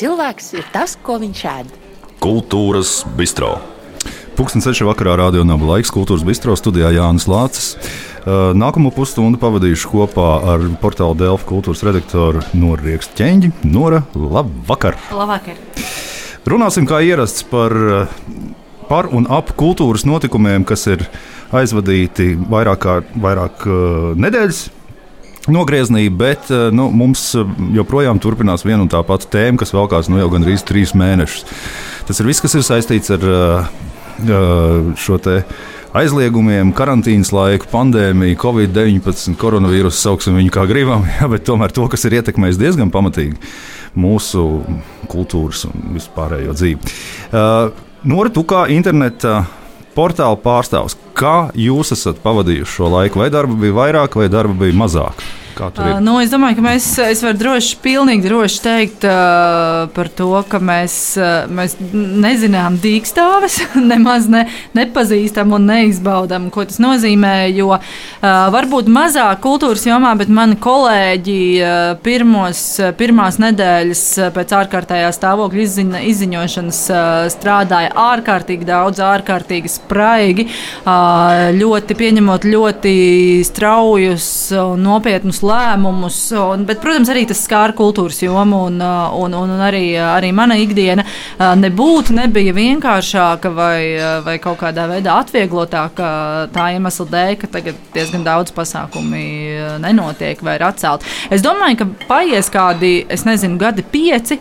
cilvēks ir tas, ko viņš ēd. Kultūras bistro. Pūkstens 6. vakarā rādio nav laiks kultūras bistro studijā Jānis Lācis. Uh, Nākamo pusstundu pavadīšu kopā ar portāla Delfa kultūras redaktoru Noru Riekstu ķēņģi. Nora, labvakar! Labvakar! Runāsim kā ierasts par, uh, par un ap kultūras notikumiem, kas ir aizvadīti vairāk, kā, vairāk uh, nedēļas nogrieznī, bet nu, mums joprojām turpinās viena un tā pati tēma, kas velkās nu, jau gandrīz trīs mēnešus. Tas ir viss, kas ir saistīts ar šo aizliegumiem, karantīnas laiku, pandēmiju, covid-19, koronavīrusu, sauksim viņu kā gribam, jā, bet tomēr to, kas ir ietekmējis diezgan pamatīgi mūsu kultūras un vispārējo dzīvi. Uh, Nora, tu kā interneta portāla pārstāvs, kā jūs esat pavadījuši šo laiku? Vai darba bija vairāk, vai darba bija mazāk? Uh, nu, es domāju, ka mēs, es varu droši, pilnīgi droši teikt uh, par to, ka mēs, uh, mēs nezinām dīkstāves, nemaz ne, nepazīstam un neizbaudam, ko tas nozīmē. Jo uh, varbūt mazāk kultūras jomā, bet mani kolēģi uh, pirmos, pirmās nedēļas pēc ārkārtējā stāvokļa izziņa, izziņošanas uh, strādāja ārkārtīgi daudz, ārkārtīgi spraigi, uh, ļoti pieņemot ļoti straujus un nopietnus lēmumus lēmumus. Un, bet, protams, arī tas skāra kultūras jomu un, uh, un, un, un arī, uh, arī mana ikdiena uh, nebūtu nebija vienkāršāka vai, vai kaut kādā veidā atvieglotāka tā iemesla dēļ, ka tagad diezgan daudz pasākumi nenotiek vai ir atcelti. Es domāju, ka paies kādi, es nezinu, gadi pieci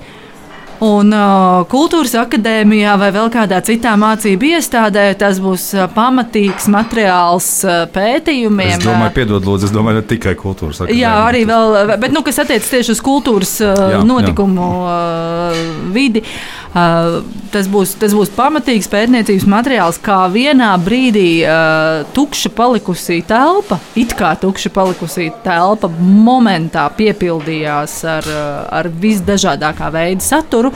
Un uh, kultūras akadēmijā vai vēl kādā citā mācību iestādē tas būs pamatīgs materiāls uh, pētījumiem. Es domāju, piedod, lūdzu, es domāju, ne tikai kultūras akadēmija. Jā, arī vēl, bet, nu, kas attiecas tieši uz kultūras uh, jā, notikumu jā. Uh, vidi. Uh, tas, būs, tas būs pamatīgs pētniecības materiāls, kā vienā brīdī uh, tukša palikusī telpa, it kā tukša palikusī telpa, momentā piepildījās ar, ar visdažādākā veida saturu.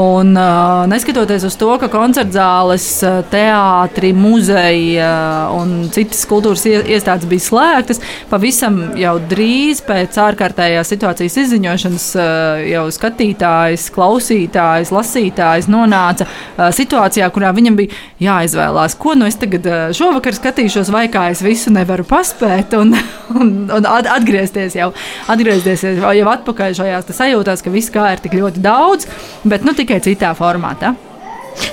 Un, uh, neskatoties uz to, ka koncertzāles, teātri, muzeji uh, un citas kultūras iestādes bija slēgtas, pavisam jau drīz pēc ārkārtējās situācijas izziņošanas uh, jau skatītājs, klausītājs, lasītājs nonāca uh, situācijā, kurā viņam bija jāizvēlās, ko nu es tagad uh, šovakar skatīšos, vai kā es visu nevaru paspēt, un, un, un atgriezties jau, atgriezties jau atpakaļ šajās sajūtās, ka viss kā ir tik ļoti daudz, bet nu, tikai citā formātā.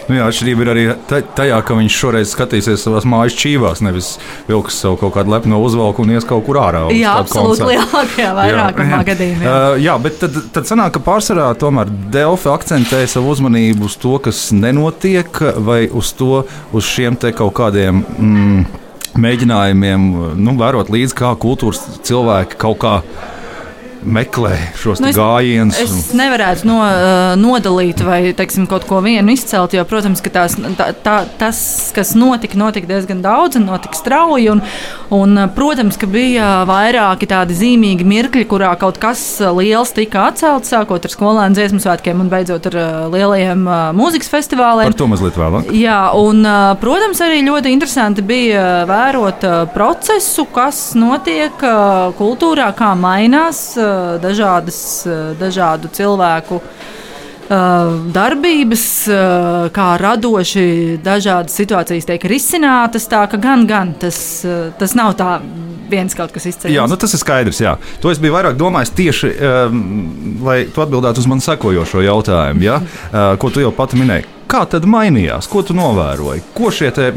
Nu, jā, atšķirība ir arī tajā, ka viņš šoreiz skatīsies savā mājas čīvās, nevis vilks savu kaut kādu lepnu uzvalku un ies kaut kur ārā. Jā, absolūti lielākajā vairākumā gadījumā. Uh, jā, bet tad, tad sanāk, ka pārsvarā tomēr Delfa akcentē savu uzmanību uz to, kas nenotiek, vai uz to, uz šiem te kaut kādiem. Mm, Mēģinājumiem nu, vērot līdzi, kā kultūras cilvēki kaut kādā meklē šos nu, gājienus. Es, es nevarētu no, uh, nodalīt vai teiksim, kaut ko vienu izcelt, jo, protams, tās, tā, tā, tas, kas notika, notika diezgan daudz un notika strauji. Un, un, uh, protams, ka bija vairāki tādi zīmīgi mirkļi, kurā kaut kas liels tika atcelts, sākot ar skolēnu dziesmu svētkiem un beidzot ar uh, lielajiem uh, mūzikas festivāliem. Par to mazliet vēlāk. Jā, un, uh, protams, arī ļoti interesanti bija vērot uh, procesu, kas notiek uh, kultūrā, kā mainās. Uh, dažādas, dažādu cilvēku darbības, kā radoši dažādas situācijas tiek risinātas. Tā ka gan, gan tas, tas nav tā viens kaut kas izceļams. Jā, nu tas ir skaidrs. Jā. To es biju vairāk domājis tieši, um, lai tu atbildētu uz manu sekojošo jautājumu, ja? uh, ko tu jau pati minēji. Kā tad mainījās? Ko tu novēroji? Ko šie, te,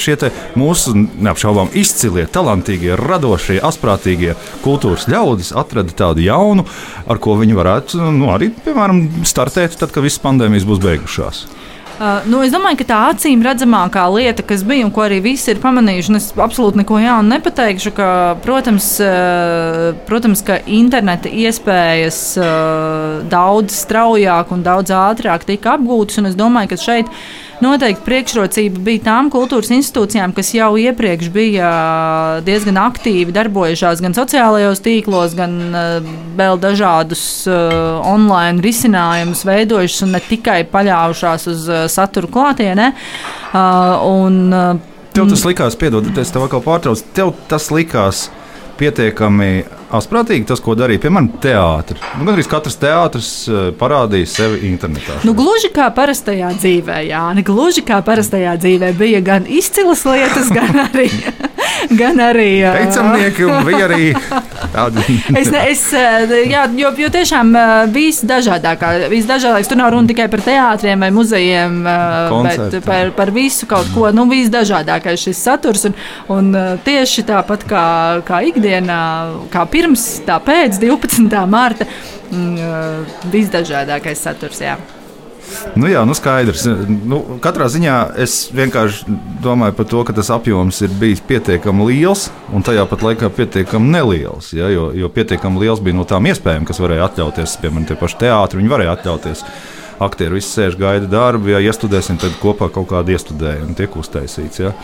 šie te mūsu neapšaubām izcilie, talantīgie, radošie, asprātīgie kultūras ļaudis atrada tādu jaunu, ar ko viņi varētu nu, arī, piemēram, startēt, tad, kad visas pandēmijas būs beigušās? Uh, nu, es domāju, ka tā acīm redzamākā lieta, kas bija un ko arī visi ir pamanījuši, un es absolūti neko jaunu nepateikšu, ka, protams, uh, protams ka interneta iespējas uh, daudz straujāk un daudz ātrāk tika apgūtas, es domāju, ka šeit noteikti priekšrocība bija tām kultūras institūcijām, kas jau iepriekš bija diezgan aktīvi darbojušās gan sociālajos tīklos, gan vēl dažādus online risinājumus veidojušas un ne tikai paļāvušās uz saturu klātienē. Un, Tev tas likās, piedod, es tev atkal pārtraucu, tev tas likās pietiekami asprātīgi tas, ko darīja piemēram teātris. Nu, Gan arī katrs teātris eh, parādīja sevi internetā. Nu, gluži kā parastajā dzīvē, Jā, ne gluži kā parastajā dzīvē bija gan izcilas lietas, gan arī. Gan arī Teicamnieki bija arī tādi. es, ne, es, uh, jā, jo, jo tiešām uh, visdažādākā, visdažādākais. Tur nav runa tikai par teātriem vai muzejiem, uh, Koncerti. bet par, par visu kaut ko. Nu, visdažādākais šis saturs. Un, un tieši tāpat kā, kā ikdienā, kā pirms, tā pēc 12. mārta, mm, visdažādākais saturs. Jā. Nu, jā, nu skaidrs. Nu, katrā ziņā es vienkārši domāju par to, ka tas apjoms ir bijis pietiekami liels un tajā pat laikā pietiekami neliels. Ja, jo, jo pietiekami liels bija no tām iespējām, kas varēja atļauties, piemēram, tie paši teātri. Viņi varēja atļauties. Aktieri visi sēž, gaida darbu, ja iestudēsim, tad kopā kaut kādu iestudējumu tiek uztaisīts. Ja.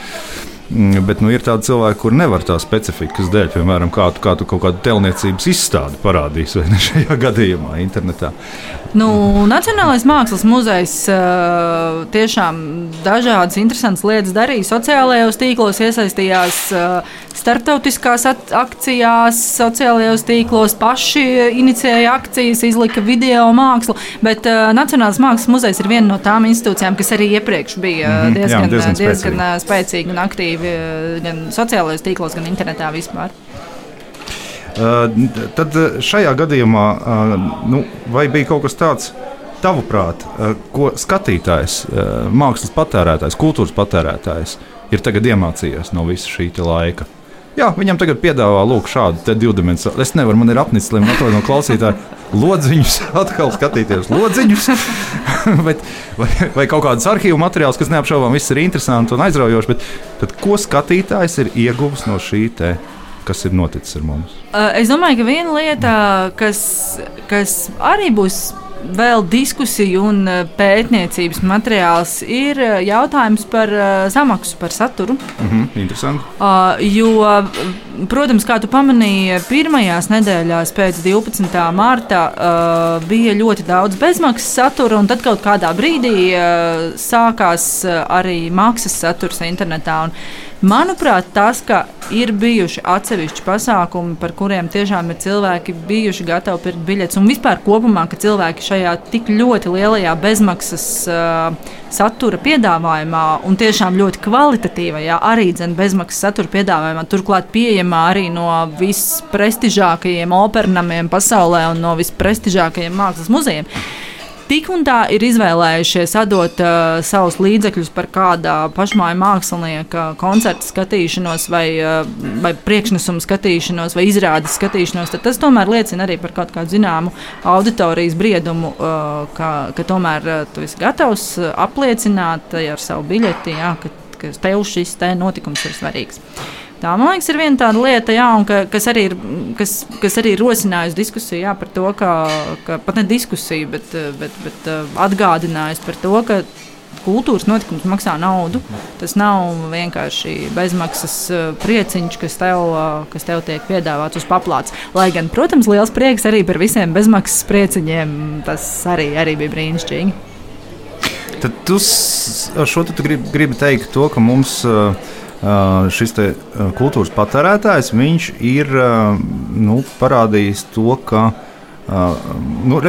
Mm, Bet nu, ir tādi cilvēki, kur nevar tā specifikas dēļ, piemēram, kā tu, kā tu kaut kādu telniecības izstādi parādīsi, vai ne šajā gadījumā, internetā. Nu, Nacionālais mākslas muzejs uh, tiešām dažādas interesantas lietas darīja. Sociālajos tīklos iesaistījās uh, starptautiskās akcijās, sociālajos tīklos paši inicijēja akcijas, izlika video mākslu. Bet uh, Nacionālais mākslas muzejs ir viena no tām institūcijām, kas arī iepriekš bija Mhm, jā, diezgan, diezgan diezgan, spēcīga. diezgan spēcīgi un aktīvi uh, gan sociālajos tīklos, gan internetā vispār. Uh, Tad uh, šajā gadījumā, nu, bija kaut kas tāds, tavuprāt, ko skatītājs, mākslas patērētājs, kultūras patērētājs ir tagad iemācījies no visa šī laika? Jā, viņam tagad piedāvā lūk, šādu divdimensiju. Es nevaru, man ir apnicis, lai man to no klausītāja lodziņus, atkal skatīties lodziņus. bet, vai, vai kaut kādas arhīvu materiālus, kas neapšaubām viss ir interesanti un aizraujoši. Bet, bet ko skatītājs ir ieguvis no šī te, kas ir noticis ar mums? Uh, Es domāju, ka viena lieta, kas, kas arī būs vēl diskusiju un uh, pētniecības materiāls, ir uh, jautājums par samaksu, par saturu. Mhm, interesanti. Uh, jo, protams, kā tu pamanīji, pirmajās nedēļās pēc 12. marta uh, bija ļoti daudz bezmaksas satura, un tad kaut kādā brīdī uh, sākās arī maksas saturs internetā. Un, Manuprāt, tas, ka ir bijuši atsevišķi pasākumi, par kuriem tiešām ir cilvēki bijuši gatavi pirkt biļetes, un vispār kopumā, ka cilvēki šajā tik ļoti lielajā bezmaksas uh, satura piedāvājumā, un tiešām ļoti kvalitatīvajā, arī dzen, bezmaksas satura piedāvājumā, turklāt pieejamā arī no visprestižākajiem opernamiem pasaulē un no visprestižākajiem mākslas muzejiem. Tik un tā ir izvēlējušies atdot uh, savus līdzekļus par kāda pašmāju mākslinieka koncerta skatīšanos, vai, uh, vai priekšnesumu skatīšanos, vai izrādes skatīšanos. Tad tas tomēr liecina arī par kaut kādu zināmu auditorijas briedumu, uh, ka, ka tomēr uh, tu esi gatavs uh, apliecināt uh, ar savu biļeti, jā, ka, ka tev šis te notikums ir svarīgs. Tā, man liekas, ir viena tāda lieta, jā, ka, kas, arī ir, kas, kas arī ir rosinājusi diskusiju jā, par to, ka, ka pat ne diskusiju, bet, bet, bet atgādinājusi par to, ka kultūras notikums maksā naudu. Tas nav vienkārši bezmaksas uh, prieciņš, kas tev, uh, kas tev tiek piedāvāts uz paplātes. Lai gan, protams, liels prieks arī par visiem bezmaksas prieciņiem. Tas arī, arī bija brīnišķīgi. Tad tu ar šo tu gribi, gribi teikt to, ka mums uh, šis kultūras patērētājs viņš ir nu, parādījis to, ka, nu,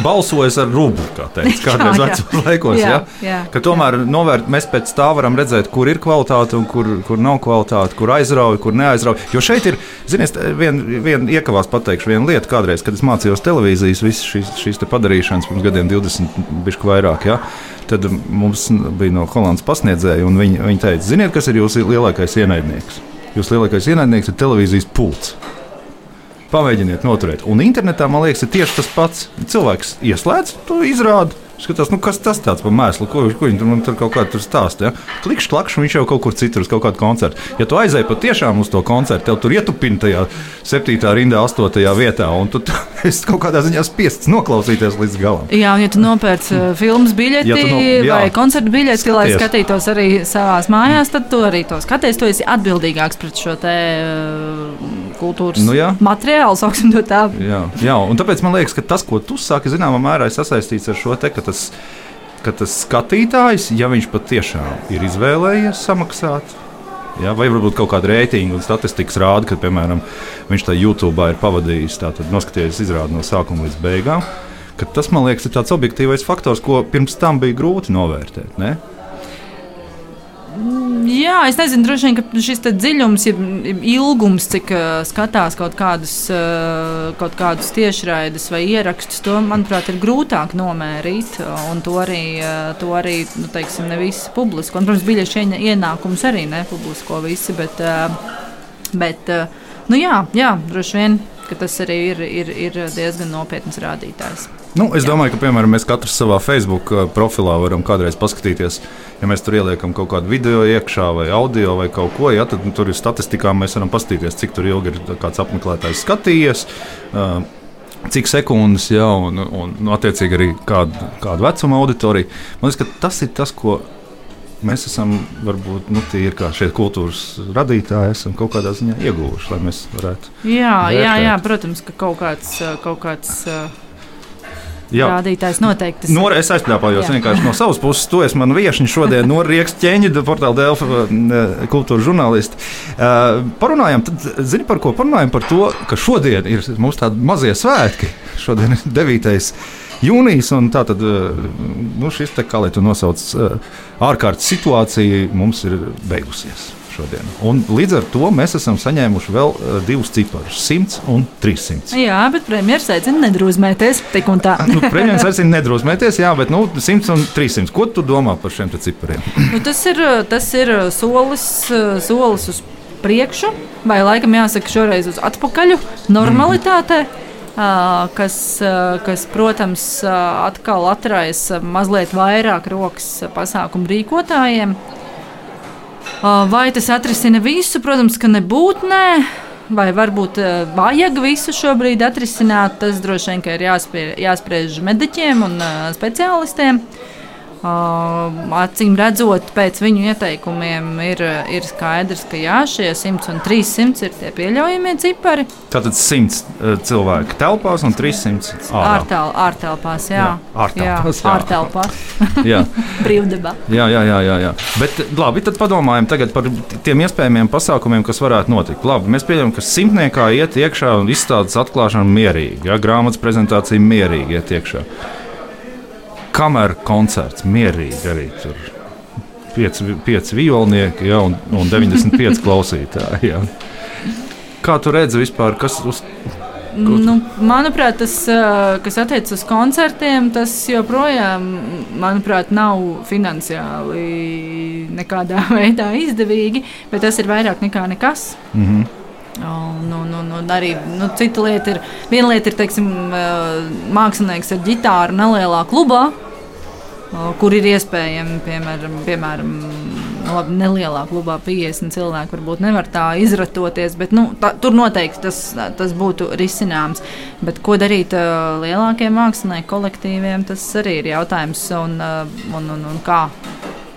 balsojas ar rublu, kā teica kādreiz Jā, jā. vecos laikos. Jā, Ja? jā, Ka tomēr novērt, mēs pēc tā varam redzēt, kur ir kvalitāte un kur, kur nav kvalitāte, kur aizrauja, kur neaizrauja. Jo šeit ir, ziniet, viena vien iekavās pateikšu vienu lietu, kādreiz, kad es mācījos televīzijas, visas šīs, šīs padarīšanas pirms gadiem, 20, bišķi vairāk. Ja? Tad mums bija no Holandas pasniedzēja, un viņi, viņi teica, ziniet, kas ir jūsu lielākais ienaidnieks? Jūsu lielākais ienaidnieks ir televīzijas pults. Pamēģiniet noturēt. Un internetā, man liekas, ir tieši tas pats. Cilvēks ieslēdz to izrādi. Skatās, nu, kas tas tāds par mēslu, ko, ko viņi tur, man tur kaut kādā tur stāsta. Ja? Klikšķi, klakšķi, viņš jau kaut kur citur uz kaut kādu koncertu. Ja tu aizēji patiešām uz to koncertu, tev tur ietupina tajā 7. rindā, 8. vietā, un tu esi kaut kādā ziņā spiests noklausīties līdz galam. Jā, un ja tu nopērc uh, filmas biļeti Ja no- jā. vai koncerta biļeti, Skaties. lai skatītos arī savā mājās, tad tu arī to skaties. Tu esi atbildīgāks pret šo te, uh, kultūras Nu jā. materiālu, sauksim to tā. Jā, jā, un tāpēc man liekas, ka tas, ko tu saki, zināmā mērā ir sasaistīts ar šo te, ka tas, ka tas skatītājs, ja viņš patiešām ir izvēlējies samaksāt Ja? Vai varbūt kaut kāda reitinga un statistikas rāda, ka, piemēram, viņš tajā YouTube ir pavadījis, tātad noskatījies izrādi no sākuma līdz beigām. Tas, man liekas, ir tāds objektīvais faktors, ko pirms tam bija grūti novērtēt. Ne? Jā, es nezinu, droši vien, šis dziļums, ir ilgums, cik uh, skatās kaut kādus, uh, kaut kādus tiešraides vai ierakstus, to, manuprāt, ir grūtāk nomērīt. Un to arī, uh, to arī nu, teiksim, ne visi publisko. Un, protams, biļešu ienākums arī nepublisko visi, bet, uh, bet uh, nu, jā, jā, droši vien, ka tas arī ir, ir, ir diezgan nopietns rādītājs. Nu, es Jā. domāju, ka piemēram, mēs katrs savā Facebook uh, profilā varam kādreiz paskatīties, ja mēs tur ieliekam kaut kādu video iekšā, vai audio, vai kaut ko. Ja, tad nu, tur ir statistikā, mēs varam paskatīties, cik ilgi ir kāds apmeklētājs skatījies. Uh, cik sekundes, ja, un, un, un attiecīgi arī kādu, kādu vecumu auditoriju. Man liekas, tas ir tas, ko mēs esam varbūt nu, tie kā šie kultūras radītāji, esam kaut kādā ziņā ieguvuši, lai mēs varētu. Jā, vērtēt. jā, jā, protams, ka kaut kāds. Kaut kāds Jā. rādītājs noteikti. Nor, es aizpļāpājos vienkārši no savas puses. To es man viešņu šodien Norijas ķēņa, portāla Delfa eh, kultūra žurnālisti. Uh, parunājam, tad, zini par ko parunājam? Par to, ka šodien ir mums tādi mazie svētki. Šodien ir 9. Jūnijas, un tā tad eh, nu, šis te, kā lai to nosauc, ārkārtas situācija mums ir beigusies šodien. Un līdz ar to mēs esam saņēmuši vēl uh, divus ciparus - 100 un 300. Jā, bet premjerministrs aicina nedrūzmēties nu, premjerministrs aicina nedrūzmēties, jā, bet nu, 100 un 300. Ko tu domā par šiem cipariem? nu, tas, ir, tas ir solis, solis uz priekšu, vai laikam jāsaka šoreiz uz atpakaļ, normalitātē. Mm -hmm. Kas, kas, protams, atkal atraisa mazliet vairāk rokas pasākumu rīkotājiem. Vai tas atrisina visu? Protams, ka nebūtu nē. Vai varbūt vajag visu šobrīd atrisināt, tas droši vien ir jāspie, jāspriež mediķiem un speciālistiem. Uh, acīm redzot, pēc viņu ieteikumiem ir, ir skaidrs, ka jā, šie 100 un 300 ir tie pieļaujamie cipari. Tātad 100 uh, cilvēku telpās un 300 ārtel, ārtelpās. Jā, ārtelpās. Jā, ārtelpās. jā. Brīvdabā. Jā, jā, jā, jā, jā. Bet labi, tad padomājam par tiem iespējamiem pasākumiem, kas varētu notikt. Labi, mēs pieņemam, ka simtniekā iet iekšā un izstādes atklāšana mierīgi, ja grāmatas prezentācija mierīgi iet iekšā kameras koncerts, mierīgi arī tur. Pieci, pieci violnieki ja, un, un 95 klausītāji. Ja. Kā tu redzi vispār, kas uz, Nu, manuprāt, tas, kas attiecas uz koncertiem, tas joprojām manuprāt, nav finansiāli nekādā veidā izdevīgi, bet tas ir vairāk nekā nekas. Mm -hmm. Un, un, un, un arī nu, cita lieta ir, viena lieta ir teiksim, mākslinieks ar ģitāru nelielā klubā, kur ir iespējami, piemēram, piemēram nu, labi, nelielā klubā 50 cilvēku varbūt nevar tā izratoties, bet nu, tā, tur noteikti tas, tas būtu risināms. Bet ko darīt uh, lielākiem mākslinieku kolektīviem, tas arī ir jautājums, un, uh, un, un, un kā,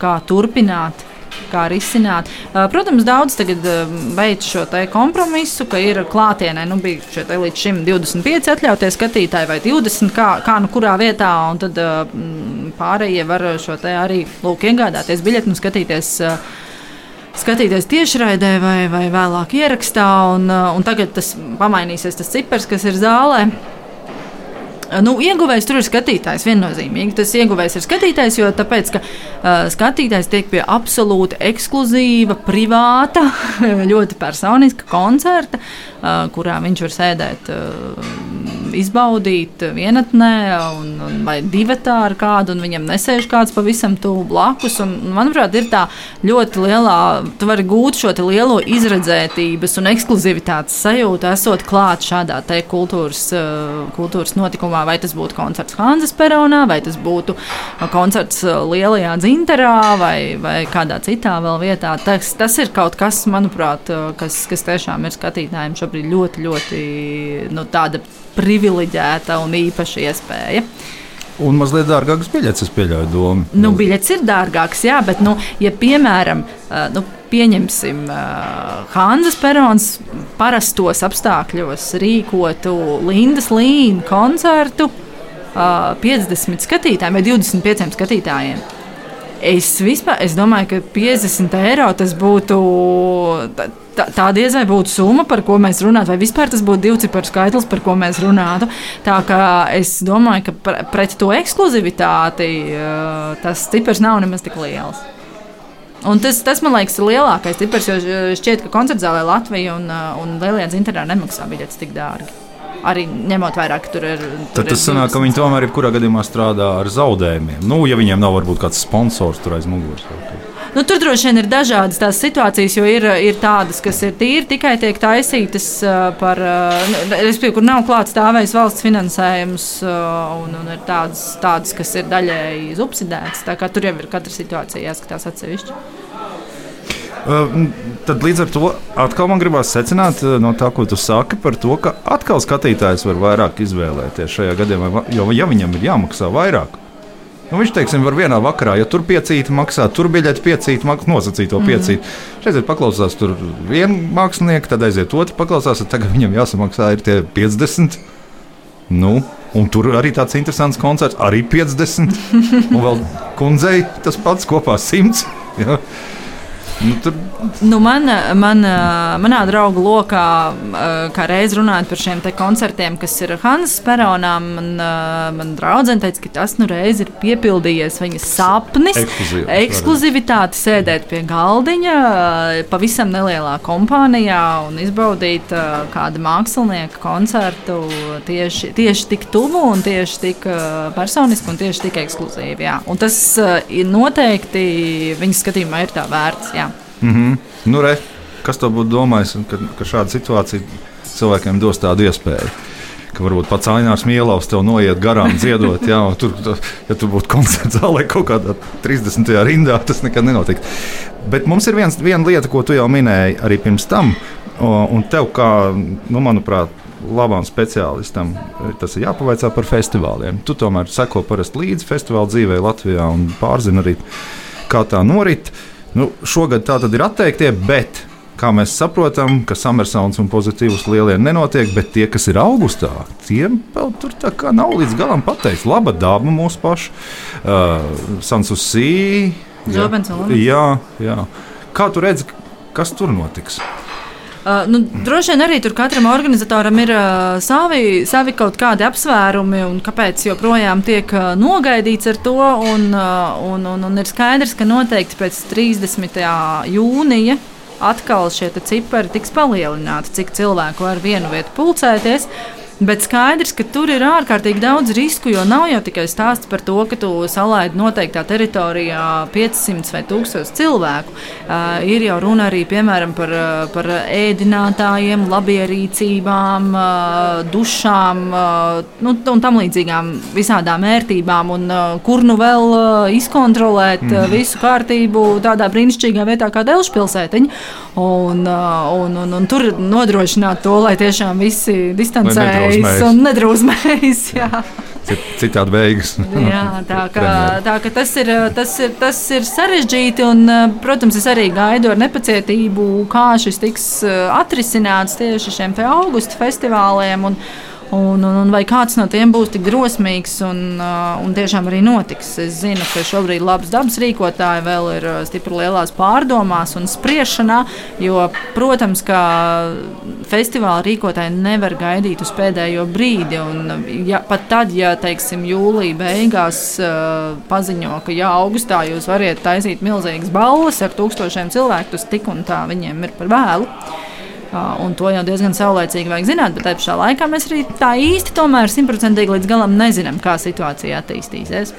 kā turpināt kā risināt. Protams, daudz tagad veic šo kompromisu, ka ir klātienē, nu, bija šeit līdz šim 25 atļautie skatītāji vai 20, kā, kā nu kurā vietā, un tad pārējie var šo te arī lūk iegādāties biļeti un skatīties skatīties tiešraidē vai, vai vēlāk ierakstā. Un, un tagad tas pamainīsies, tas cipars, kas ir zālē. Nu, ieguvējs tur ir skatītājs viennozīmīgi. Tas ieguvējs ir skatītājs, jo tāpēc, ka, uh, skatītājs tiek pie absolūti ekskluzīva, privāta, ļoti personiska koncerta, uh, kurā viņš var sēdēt. Uh, izbaudīt vienatnē, un, un, vai divatā ar kādu, un viņam nesēž kāds pavisam tuvu blakus. Un, manuprāt, ir tā ļoti lielā, tu vari gūt šo lielo izredzētības un ekskluzivitātes sajūtu, esot klāt šādā kultūras, eh, kultūras notikumā. Vai tas būtu koncerts Hanzas peronā, vai tas būtu koncerts eh, Lielajā dzinterā, vai, vai kādā citā vēl vietā. Tas, tas ir kaut kas, manuprāt, eh, kas, kas tiešām ir skatītājiem šobrīd ļoti, ļoti nu, tāda privileģēta un īpaša iespēja. Un mazliet dārgākas biļetes, es pieļauju domu. Nu, biļetes ir dārgākas, jā, bet, nu, ja piemēram, nu, pieņemsim, Hanzas Perons parastos apstākļos rīkotu Lindas Līna koncertu 50 skatītājiem vai 25 skatītājiem. Es vispār es domāju, ka 50 eiro tas būtu. Tā, tā, diez vai būtu summa, par ko mēs runātu, vai vispār tas būtu divu ciparu skaitlis, par ko mēs runātu. Tā kā es domāju, ka pret to ekskluzivitāti tas cipars nav nemaz tik liels. Un tas, tas, man liekas, ir lielākais cipars, jo šķiet, ka koncertzālē Latvija un, un Lielajā dzinterā nemaksā biļetes tik dārgi. Arī ņemot vērā, ka tur ir. Tur Tad tas sanāk, ka viņi tomēr jebkurā gadījumā strādā ar zaudējumiem. Nu, ja viņiem nav varbūt kāds sponsors tur aiz muguras. Nu, tur droši vien ir dažādas tās situācijas, jo ir, ir tādas, kas ir tīri tikai tiek taisītas uh, par, uh, respektīvi, kur nav klāts stāvējis valsts finansējums, uh, un, un ir tādas, tādas, kas ir daļēji subsidētas. Tā kā tur jau ir katra situācija jāskatās atsevišķi. Uh, tad līdz ar to atkal man gribās secināt no tā, ko tu saki par to, ka atkal skatītājs var vairāk izvēlēties šajā gadījumā, jo ja viņam ir jāmaksā vairāk. Nu, viņš teiksim, var vienā vakarā, ja tur piecīti maksā, tur biļeti piecīti, nosacīto mm. piecīti. Šeit ir paklausās tur vienu mākslinieku, tad aiziet otru paklausās, tad tagad viņam jāsamaksā ir tie 50. Nu, un tur arī tāds interesants koncerts, arī 50. un vēl kundzei tas pats kopā 100. Ja? Nu, tur... nu, man, man, manā draugu lokā, kā reiz runājot par šiem koncertiem, kas ir Hanzas peronā, man, man draudzene teica, ka tas nu reiz ir piepildījies viņas sapnis, ekskluzivitāte sēdēt pie galdiņa, pavisam nelielā kompānijā un izbaudīt kādu mākslinieku koncertu tieši, tieši tik tuvu un tieši tik personiski un tieši tik. Un tas noteikti viņas skatījumā ir tā vērts. Jā. Mm -hmm. nu, re, kas to būtu domājis, ka, ka šāda situācija cilvēkiem dos tādu iespēju? Ka varbūt pats Ainārs Mielovs tev noiet garām dziedot, jā, tur, ja tur būtu koncerts zālē kaut kādā 30. rindā, tas nekad nenotiks. Bet mums ir viens, viena lieta, ko tu jau minēji arī pirms tam, un tev, kā, nu, manuprāt, labam speciālistam, tas ir jāpavaicā par festivāliem. Tu tomēr seko parasti līdzi festivāla dzīvē Latvijā un pārzini arī, kā tā norit. Uh, Nu, šogad tā tad ir atteiktie, bet kā mēs saprotam, ka Summersauns un pozitīvs lielie nenotiek, bet tie, kas ir augustā, tiem vēl tur tā kā nav līdz galam pateikts. Laba daba mūsu pašu, uh, Sansusī. Jā, jā, jā. Kā tu redzi, kas tur notiks? Uh, nu, droši vien arī tur katram organizatoram ir uh, savi, savi kaut kādi apsvērumi, un kāpēc joprojām tiek uh, nogaidīts ar to. Un, uh, un, un, un ir skaidrs, ka noteikti pēc 30. jūnija atkal šie cipari tiks palielināti, cik cilvēku var vienu vietu pulcēties. Uh, Bet skaidrs, ka tur ir ārkārtīgi daudz risku, jo nav jau tikai stāsts par to, ka tu salaidi noteiktā teritorijā 500 vai 1000 cilvēku. Uh, ir jau runa arī piemēram par, par ēdinātājiem, labierīcībām, uh, dušām uh, nu, un tam līdzīgām visādām ērtībām. Un, uh, kur nu vēl uh, izkontrolēt mm. uh, visu kārtību tādā brīnišķīgā vietā kā Delšpilsētiņa. Un, uh, un, un, un tur nodrošināt to, lai tiešām visi distancē nedrausmējis. Un nedrausmējis Citādi beigas. jā, tā, kā, tā ka tas ir, tas, ir, tas ir sarežģīti. Un, protams, es arī gaidu ar nepacietību, kā šis tiks atrisināts tieši šiem augusta festivāliem. Un, Un, un, un vai kāds no tiem būs tik drosmīgs un, uh, un tiešām arī notiks? Es zinu, ka šobrīd labs dabas rīkotāji vēl ir uh, stipri lielās pārdomās un spriešanā, jo, protams, ka festivāla rīkotāji nevar gaidīt uz pēdējo brīdi. Un, ja, pat tad, ja teiksim, jūlijā beigās uh, paziņo, ka jā, augustā jūs varat taisīt milzīgas balvas ar tūkstošiem cilvēku, tas tik un tā viņiem ir par vēlu. Un to jau diezgan saulēcīgi vajag zināt, bet pašā laikā mēs arī tā īsti tomēr simtprocentīgi līdz galam nezinām, kā situācija attīstīsies.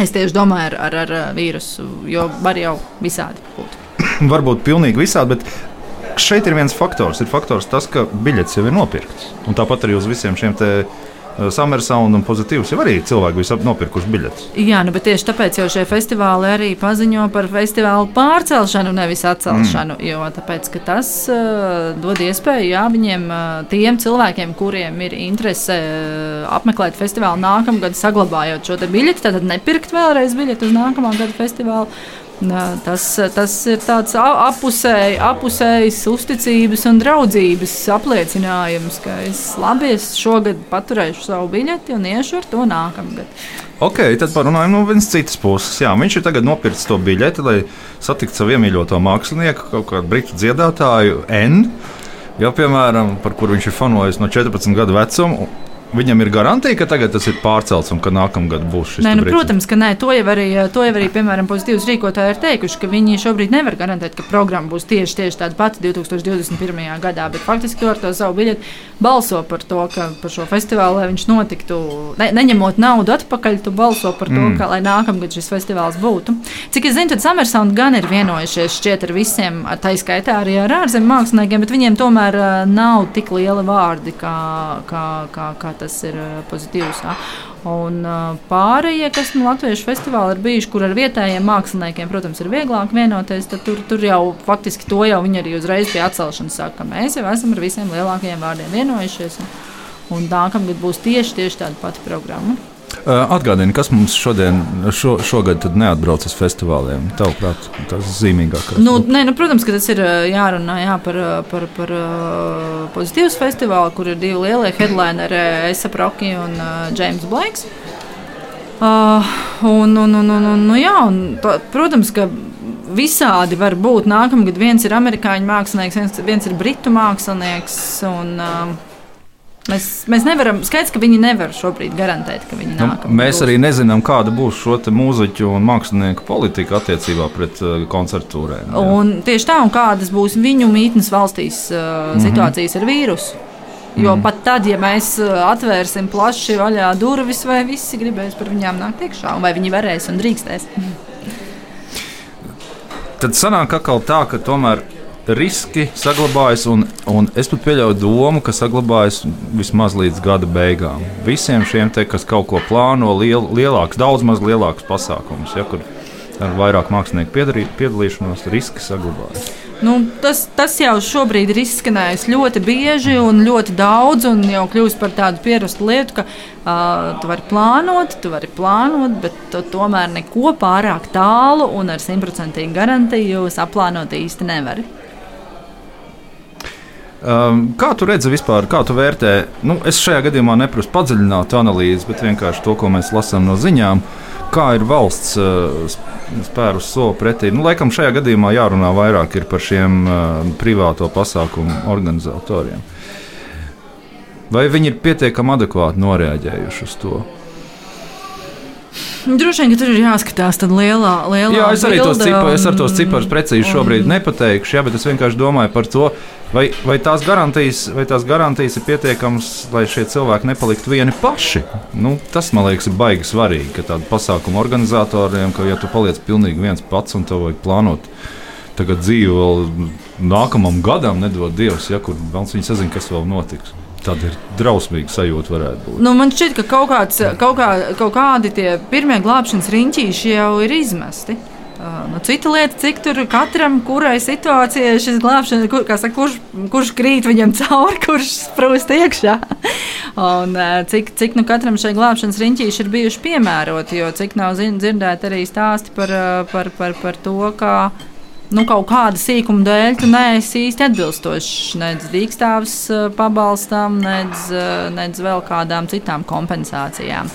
Es tieši domāju ar, ar, ar vīrusu, jo var jau visādi būt. Varbūt pilnīgi visādi, bet šeit ir viens faktors. Ir faktors tas, ka biļets jau ir nopirkts. Un tāpat arī uz visiem šiem Eh, Summersound un pozitīvs jau arī cilvēki bija nopirkuši biļetes. Jā, nu, bet tieši tāpēc jau šie festivāli arī paziņo par festivālu pārcelšanu, nevis atcelšanu. Mm. Jo tāpēc, tas uh, dod iespēju jā, viņiem, uh, tiem cilvēkiem, kuriem ir interese uh, apmeklēt festivālu nākamgad, saglabājot šo biļeti, tad nepirkt vēlreiz biļeti uz nākamā gada festivālu. Tas, tas ir tāds apusēji, apusējs uzticības un draudzības apliecinājums, ka es labi es šogad paturēšu savu biļeti un iešu ar to nākamgad. Ok, tad parunājam no vienas citas puses. Jā, viņš ir tagad nopircis to biļeti, lai satiktu savu iemīļoto mākslinieku, kaut kādu britu dziedātāju N. Ja, piemēram, par kuru viņš ir fanojis no 14 gadu vecuma, Viņam ir garantija, ka tagad tas ir pārcelts un ka nākamgad būs šis. Nē, nu, protams, ka nē. To jau arī, to jau arī piemēram, pozitīvas rīkotāji ir teikuši, ka viņi šobrīd nevar garantēt, ka programma būs tieši, tieši tāda pati 2021. gadā. Bet faktiski ar to savu biļeti balso par to, ka par šo festivālu, lai viņš notiktu, ne, neņemot naudu atpakaļ, tu balso par to, mm. ka lai nākamgad šis festivāls būtu. Cik es zinu, tad Summersound gan ir vienojušies šķiet ar visiem, tā izskaitā arī ar ārzemju māksliniekiem, bet viņiem tomēr nav tik liela vārdi kā. kā, kā, kā tas ir pozitīvs. Ja? Un pārējie, kas no nu, Latvijas festivāla ir bijuši, kur ar vietējiem māksliniekiem, protams, ir vieglāk vienoties, tad tur, tur jau faktiski to jau viņi arī uzreiz pie atcelšanas saka, ka mēs jau esam ar visiem lielākajiem vārdiem vienojušies. Un, un nākamgad būs tieši, tieši tāda pati programma. Atgādini, kas mums šodien, šo, šogad neatbrauc uz festivāliem? Tavuprāt, tas ir zīmīgākais. Nu, nē, nu, protams, ka tas ir jārunā jā, par, par, par pozitīvas festivālu, kur ir divi lielie headlineri, Esa Proki un James Blakes. Uh, un, un, un, un, un, nu, jā, un, protams, ka visādi var būt. Nākamgad viens ir amerikāņu mākslinieks, viens, viens ir britu mākslinieks. Un, uh, Mēs, mēs nevaram, skaidrs, ka viņi nevar šobrīd garantēt, ka viņi nāk. Nu, mēs būs. arī nezinām, kāda būs šo mūziķu un mākslinieku politika attiecībā pret uh, koncertūrēm. Tieši tā, un kādas būs viņu mītnes valstīs uh, mm -hmm. situācijas ar vīrusu. Jo mm. pat tad, ja mēs uh, atvērsim plaši vaļā durvis, vai visi gribēs par viņām nākt iekšā, vai viņi varēs un drīkstēs. Tad sanāk atkal tā, ka tomēr riski saglabājas, un, un es pat pieļauju domu, ka saglabājas vismaz līdz gada beigām. Visiem šiem, te, kas kaut ko plāno, liel, lielāks, daudz maz lielāks pasākums, ja, kur ar vairāk mākslinieku piedalīšanos, riski saglabājas. Nu, tas, tas jau šobrīd ir izskanējis ļoti bieži un ļoti daudz, un jau kļūst par tādu pierastu lietu, ka uh, tu vari plānot, tu vari plānot, bet tu tomēr neko pārāk tālu un ar simtprocentīgu garantiju saplānot īsti nevari. Um, kā tu redzi vispār, kā tu vērtē? Nu, es šajā gadījumā neprasu padziļinātu analīzi, bet vienkārši to, ko mēs lasām no ziņām, kā ir valsts uh, spērus soli pretī. Nu, laikam šajā gadījumā jārunā vairāk par šiem uh, privāto pasākumu organizatoriem. Vai viņi ir pietiekami adekvāti noreaģējuši uz to? Droši vien, ka tur ir jāskatās tāda lielā, lielā jā, es arī bilde, tos ciparus, es ar tos ciparus precīzi šobrīd un... nepateikšu, jā, bet es vienkārši domāju par to, vai, vai, tās garantijas, vai tās garantijas ir pietiekamas, lai šie cilvēki nepaliktu vieni paši. Nu, tas, man liekas, ir baigi svarīgi, ka tādu pasākumu organizatoriem, ka ja tu paliec pilnīgi viens pats un tev vajag plānot tagad dzīvi vēl nākamam gadam, nedod Dievs, ja kur vēl viņi sazina, kas vēl notiks. Tāda ir drausmīga sajūta, varētu būt. Nu, man šķiet, ka kaut, kāds, kaut, kā, kaut kādi tie pirmie glābšanas riņķīši jau ir izmesti. Uh, nu, cita lieta, cik tur katram, kurai situācijai šis glābšanas, kur, saka, kurš, kurš krīt viņam cauri, kurš sprūst iekšā. Un, uh, cik cik nu, katram šai glābšanas riņķīši ir bijuši piemēroti, jo cik nav dzirdēti arī stāsti par, par, par, par to, kā nu, kaut kāda sīkuma dēļ tu neesi īsti atbilstošs nedz dīkstāvs eh, pabalstam, nedz, eh, nedz vēl kādām citām kompensācijām.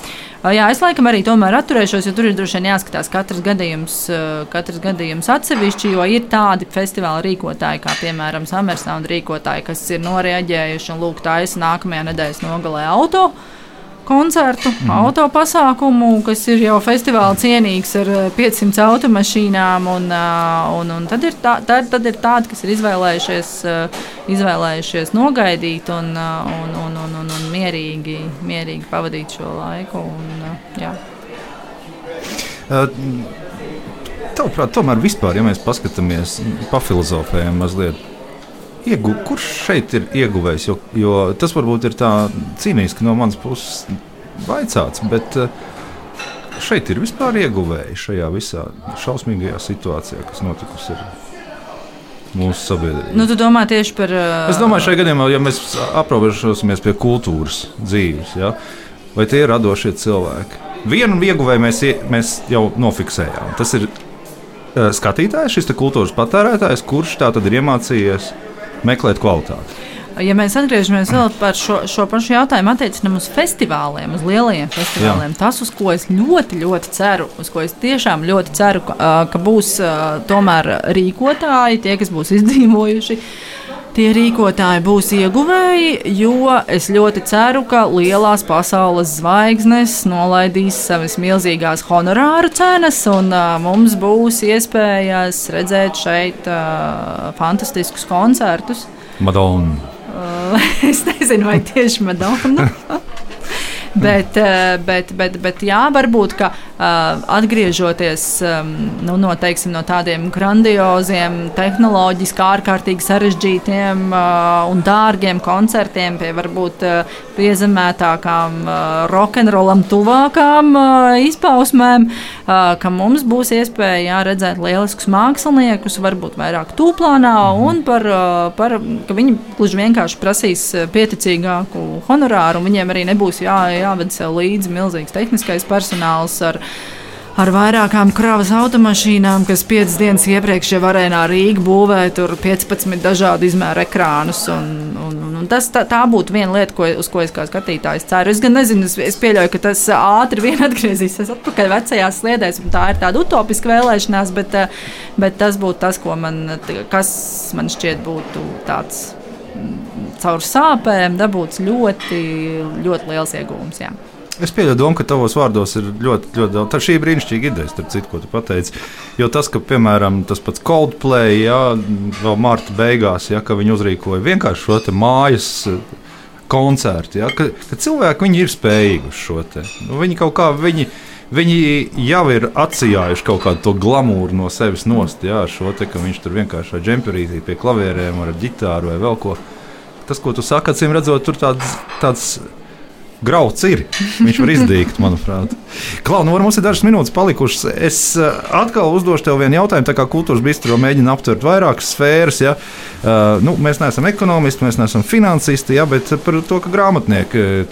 Jā, es laikam arī tomēr atturēšos, jo tur ir droši vien jāskatās katrs gadījums, eh, katrs gadījums atsevišķi, jo ir tādi festivāla rīkotāji, kā piemēram Summersound rīkotāji, kas ir noreaģējuši un lūk, taisa nākamajā nedēļas nogalē auto koncertu, mm. auto pasākumu, kas ir jau festivāla cienīgs ar 500 eh, automašīnām. Un, eh, un, un tad, ir tā, tad, tad ir tādi, kas ir izvēlējušies, eh, izvēlējušies nogaidīt un, un, un, un, un, un mierīgi, mierīgi pavadīt šo laiku. Un, jā. Tavuprāt, tomēr vispār, ja mēs paskatāmies, pafilozofējam mazliet Iegu, kurš šeit ir ieguvējis? Jo, jo tas varbūt ir tā cīnīski no manas puses vaicāts, bet eh, šeit ir vispār ieguvēji šajā visā šausmīgajā situācijā, kas notikusi mūsu sabiedrību. Nu, tu domā tieši par. Uh... Es domāju, šajā gadījumā, ja mēs aprobežosimies pie kultūras dzīves, ja, vai tie ir radošie cilvēki. Vienu ieguvēju mēs, mēs jau nofiksējām. Tas ir uh, skatītājs, šis kultūras patērētājs, kurš tā tad ir iemācījies meklēt kvalitāti. Ja mēs atgriežamies vēl par šo, šo pašu jautājumu, attiecinām uz festivāliem, uz lielajiem festivāliem, Jā. tas, uz ko es ļoti, ļoti ceru, uz ko es tiešām ļoti ceru, ka, ka būs tomēr rīkotāji, tie, kas būs izdzīvojuši. Tie rīkotāji būs ieguvēji, jo es ļoti ceru, ka lielās pasaules zvaigznes nolaidīs savas milzīgās honorāru cenas, un uh, mums būs iespējas redzēt šeit uh, fantastiskus koncertus. Madonna. Uh, es nezinu, vai tieši Madonna. bet, bet, bet, bet jā, varbūt, ka atgriežoties nu, no, teiksim, no tādiem grandioziem, tehnoloģiski ārkārtīgi sarežģītiem un dārgiem koncertiem pie varbūt piezemētākām, rokenrolam tuvākām izpausmēm, ka mums būs iespēja jā, redzēt lieliskus māksliniekus, varbūt vairāk tūplānā, un par, par, ka viņi gluži vienkārši prasīs pieticīgāku honorāru, un viņiem arī nebūs jā, jāved sev līdzi milzīgs tehniskais personāls ar ar vairākām kravas automašīnām, kas piecas dienas iepriekš jau arēnā Rīgā būvēja tur 15 dažādu izmēru ekrānus. Un, un, un tas, tā, tā būtu viena lieta, ko, uz ko es kā skatītājs ceru. Es gan nezinu, es, es pieļauju, ka tas ātri vien atgriezīsies atpakaļ vecajās sliedēs, un tā ir tāda utopiska vēlēšanās, bet, bet tas būtu tas, man, kas man šķiet būtu tāds mm, caur sāpēm dabūts ļoti, ļoti liels iegūms. Jā. Es pieļauju domu, ka tavos vārdos ir ļoti, ļoti daudz. Tā šī ir brīnišķīga ideja, starp citu, ko tu pateici. Jo tas, ka, piemēram, tas pats Coldplay, ja vēl marta beigās, ja viņi uzrīkoja vienkārši šo mājas eh, koncertu, ja, ka, ka cilvēki ir spējīgi uz šo te. Nu, viņi kaut kā. Viņi, Viņi jau ir atsijājuši kaut kādu to glamūru no sevis nost, jā, šo te, ka viņš tur vienkārši ar džemperīti pie klavierēm, ar ģitāru vai vēl ko. Tas, ko tu saki, acīm redzot, tur tāds, tāds Grauds ir. Viņš var izdīgt, manuprāt. Klau, nu, mums ir dažas minūtes palikušas. Es uh, atkal uzdošu tev vienu jautājumu. Tā kā kultūras bistro mēģina aptvert vairākas sfēras. Ja? Uh, nu, mēs neesam ekonomisti, mēs neesam finansisti, ja? bet par to, ka grāmatnieki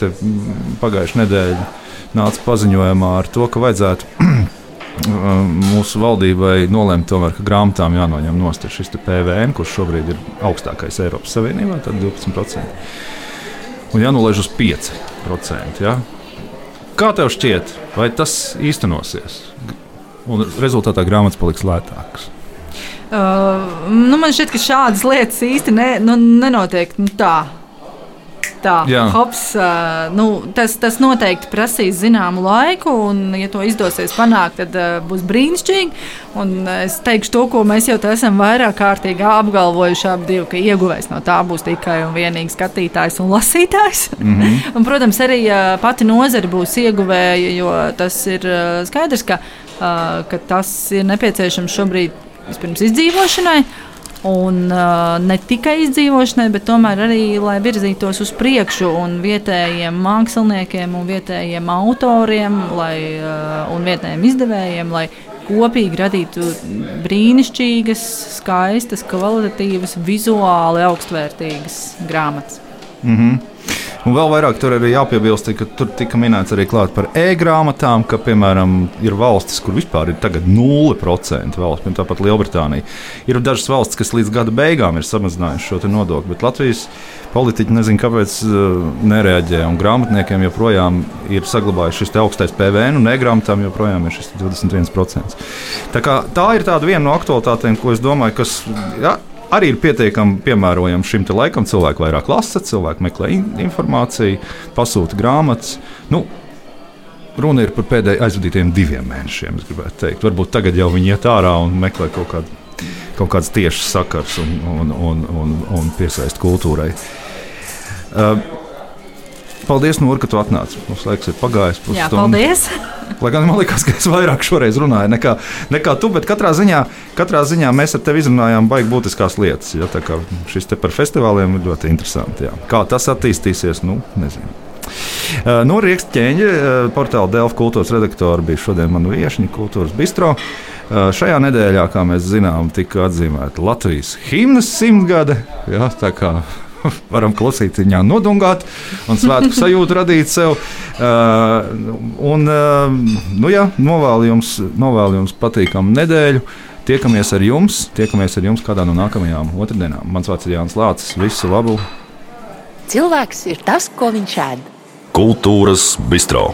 pagājušajā nedēļā nāca paziņojumā ar to, ka vajadzētu mūsu valdībai nolēma, tomēr, ka grāmatām jānoņem nost šis PVN, kurš šobrīd ir augstākais Eiropas Savienībā, tad 12%. Un jānolaiž uz 5%. Ja? Kā tev šķiet, vai tas īstenosies? Un rezultātā grāmatas paliks lētākas. Uh, nu man šķiet, ka šādas lietas īsti ne, nu, nenotiek nu, tā tā, hops, nu, tas, tas noteikti prasīs zināmu laiku, un, ja to izdosies panākt, tad uh, būs brīnišķīgi. Un es teikšu to, ko mēs jau esam vairāk kārtīgi apgalvojuši, ap divu, ka ieguvējs no tā būs tikai un vienīgi skatītājs un lasītājs. Mm -hmm. un, protams, arī uh, pati nozare būs ieguvēja, jo tas ir uh, skaidrs, ka, ka tas ir nepieciešams šobrīd vispirms izdzīvošanai. Un, uh, ne tikai izdzīvošanai, bet tomēr arī, lai virzītos uz priekšu un vietējiem māksliniekiem, un vietējiem autoriem lai, uh, un vietējiem izdevējiem, lai kopīgi radītu brīnišķīgas, skaistas, kvalitatīvas, vizuāli augstvērtīgas grāmatas. Mm -hmm. Un vēl vairāk tur arī jāpiebilst, ka tur tika minēts arī par e-grāmatām, ka, piemēram, ir valstis, kur vispār ir 0% valsts, piemēram, tāpat Lielbritānija. Ir dažas valstis, kas līdz gada beigām ir samazinājušas šo nodokli, bet Latvijas politiķi nezinu, kāpēc uh, nereaģē. Un grāmatniekiem joprojām ir saglabājuši šis augstais PVN, un e-grāmatām joprojām ir šis 21%. Tā, kā, tā ir viena no aktualitātēm, ko es domāju, kas. Ja, arī ir pietiekami piemērojams šim laikam. Cilvēki vairāk lasa, cilvēki meklē in informāciju, pasūta grāmatas. Nu, Runa ir par pēdējiem aizvadītiem diviem mēnešiem. Varbūt tagad jau viņi iet ārā un meklē kaut, kādu, kaut kādas tiešas sakars un, un, un, un, un piesaist kultūrai. Uh, paldies, Nūri, ka tu atnāci. Mums laiks ir pagājis. Jā, paldies! Lai gan man liekas, ka es vairāk šoreiz runāju nekā, nekā tu, bet katrā ziņā, katrā ziņā mēs ar tevi izrunājām baigi būtiskās lietas. Ja, šis te par festivāliem ir ļoti interesanti. Jā. Kā tas attīstīsies, nu, nezinu. No Rīgas ķēņa portāla Delfa kultūras redaktora bija šodien mana viesiņa kultūras bistro. Uh, šajā nedēļā, kā mēs zinām, tika atzīmēta Latvijas himnas simtgade. Ja, varam klausīt viņā nodungāt un svētku sajūtu radīt sev. Uh, un, uh, nu jā, novēlu jums, novēlu jums patīkamu nedēļu. Tiekamies ar jums, tiekamies ar jums kādā no nākamajām otrdienām. Mans vārds ir Jānis Lācis. Visu labu! Cilvēks ir tas, ko viņš ēd. Kultūras bistro.